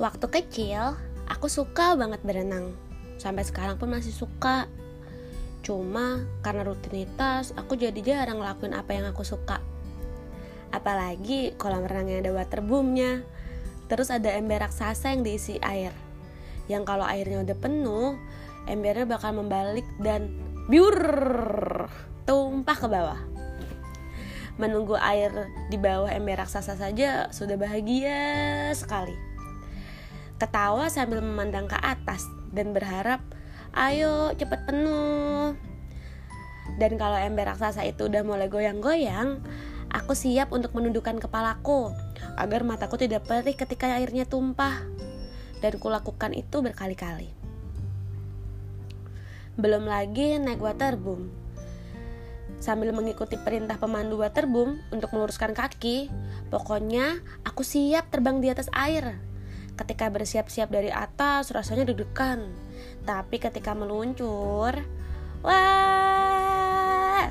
Waktu kecil, aku suka banget berenang. Sampai sekarang pun masih suka. Cuma karena rutinitas, aku jadi jarang ngelakuin apa yang aku suka. Apalagi kolam renang yang ada waterboomnya. Terus ada ember raksasa yang diisi air. Yang kalau airnya udah penuh, embernya bakal membalik dan biur tumpah ke bawah. Menunggu air di bawah ember raksasa saja sudah bahagia sekali. Ketawa sambil memandang ke atas dan berharap, ayo cepet penuh. Dan kalau ember raksasa itu udah mulai goyang-goyang, aku siap untuk menundukkan kepalaku agar mataku tidak perih ketika airnya tumpah. Dan kulakukan itu berkali-kali. Belum lagi naik waterboom. Sambil mengikuti perintah pemandu waterboom untuk meluruskan kaki, pokoknya aku siap terbang di atas air. Ketika bersiap-siap dari atas, rasanya deg-degan. Tapi ketika meluncur, wah!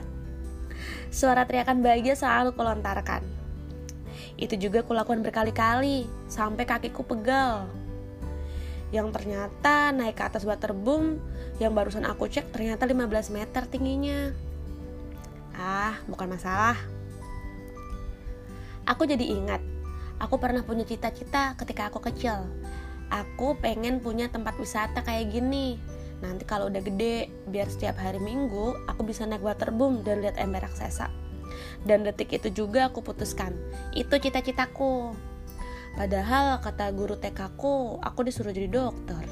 Suara teriakan bahagia selalu kulontarkan. Itu juga kulakukan berkali-kali, sampai kakiku pegal yang ternyata naik ke atas waterboom yang barusan aku cek ternyata 15 meter tingginya. Ah, bukan masalah. Aku jadi ingat, aku pernah punya cita-cita ketika aku kecil. Aku pengen punya tempat wisata kayak gini. Nanti kalau udah gede, biar setiap hari minggu aku bisa naik waterboom dan lihat ember raksasa. Dan detik itu juga aku putuskan, itu cita-citaku. Padahal kata guru TK ku, aku disuruh jadi dokter.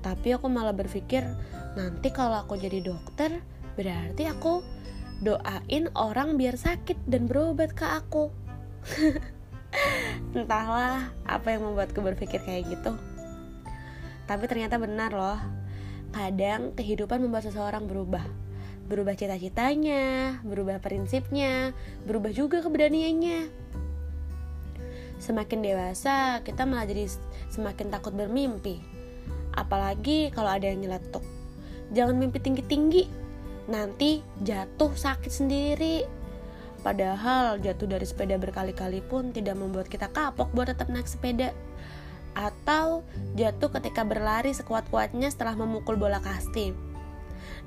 Tapi aku malah berpikir, nanti kalau aku jadi dokter, berarti aku doain orang biar sakit dan berobat ke aku. Entahlah apa yang membuatku berpikir kayak gitu. Tapi ternyata benar loh. Kadang kehidupan membuat seseorang berubah. Berubah cita-citanya, berubah prinsipnya, berubah juga keberaniannya semakin dewasa kita malah jadi semakin takut bermimpi apalagi kalau ada yang nyeletuk jangan mimpi tinggi-tinggi nanti jatuh sakit sendiri padahal jatuh dari sepeda berkali-kali pun tidak membuat kita kapok buat tetap naik sepeda atau jatuh ketika berlari sekuat-kuatnya setelah memukul bola kasti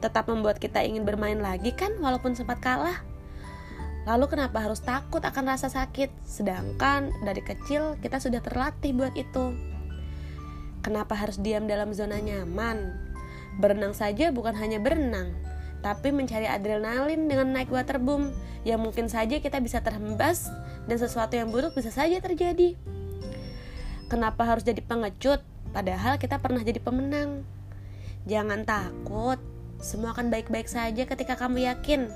tetap membuat kita ingin bermain lagi kan walaupun sempat kalah Lalu kenapa harus takut akan rasa sakit? Sedangkan dari kecil kita sudah terlatih buat itu. Kenapa harus diam dalam zona nyaman? Berenang saja bukan hanya berenang, tapi mencari adrenalin dengan naik waterboom yang mungkin saja kita bisa terhembas dan sesuatu yang buruk bisa saja terjadi. Kenapa harus jadi pengecut padahal kita pernah jadi pemenang? Jangan takut, semua akan baik-baik saja ketika kamu yakin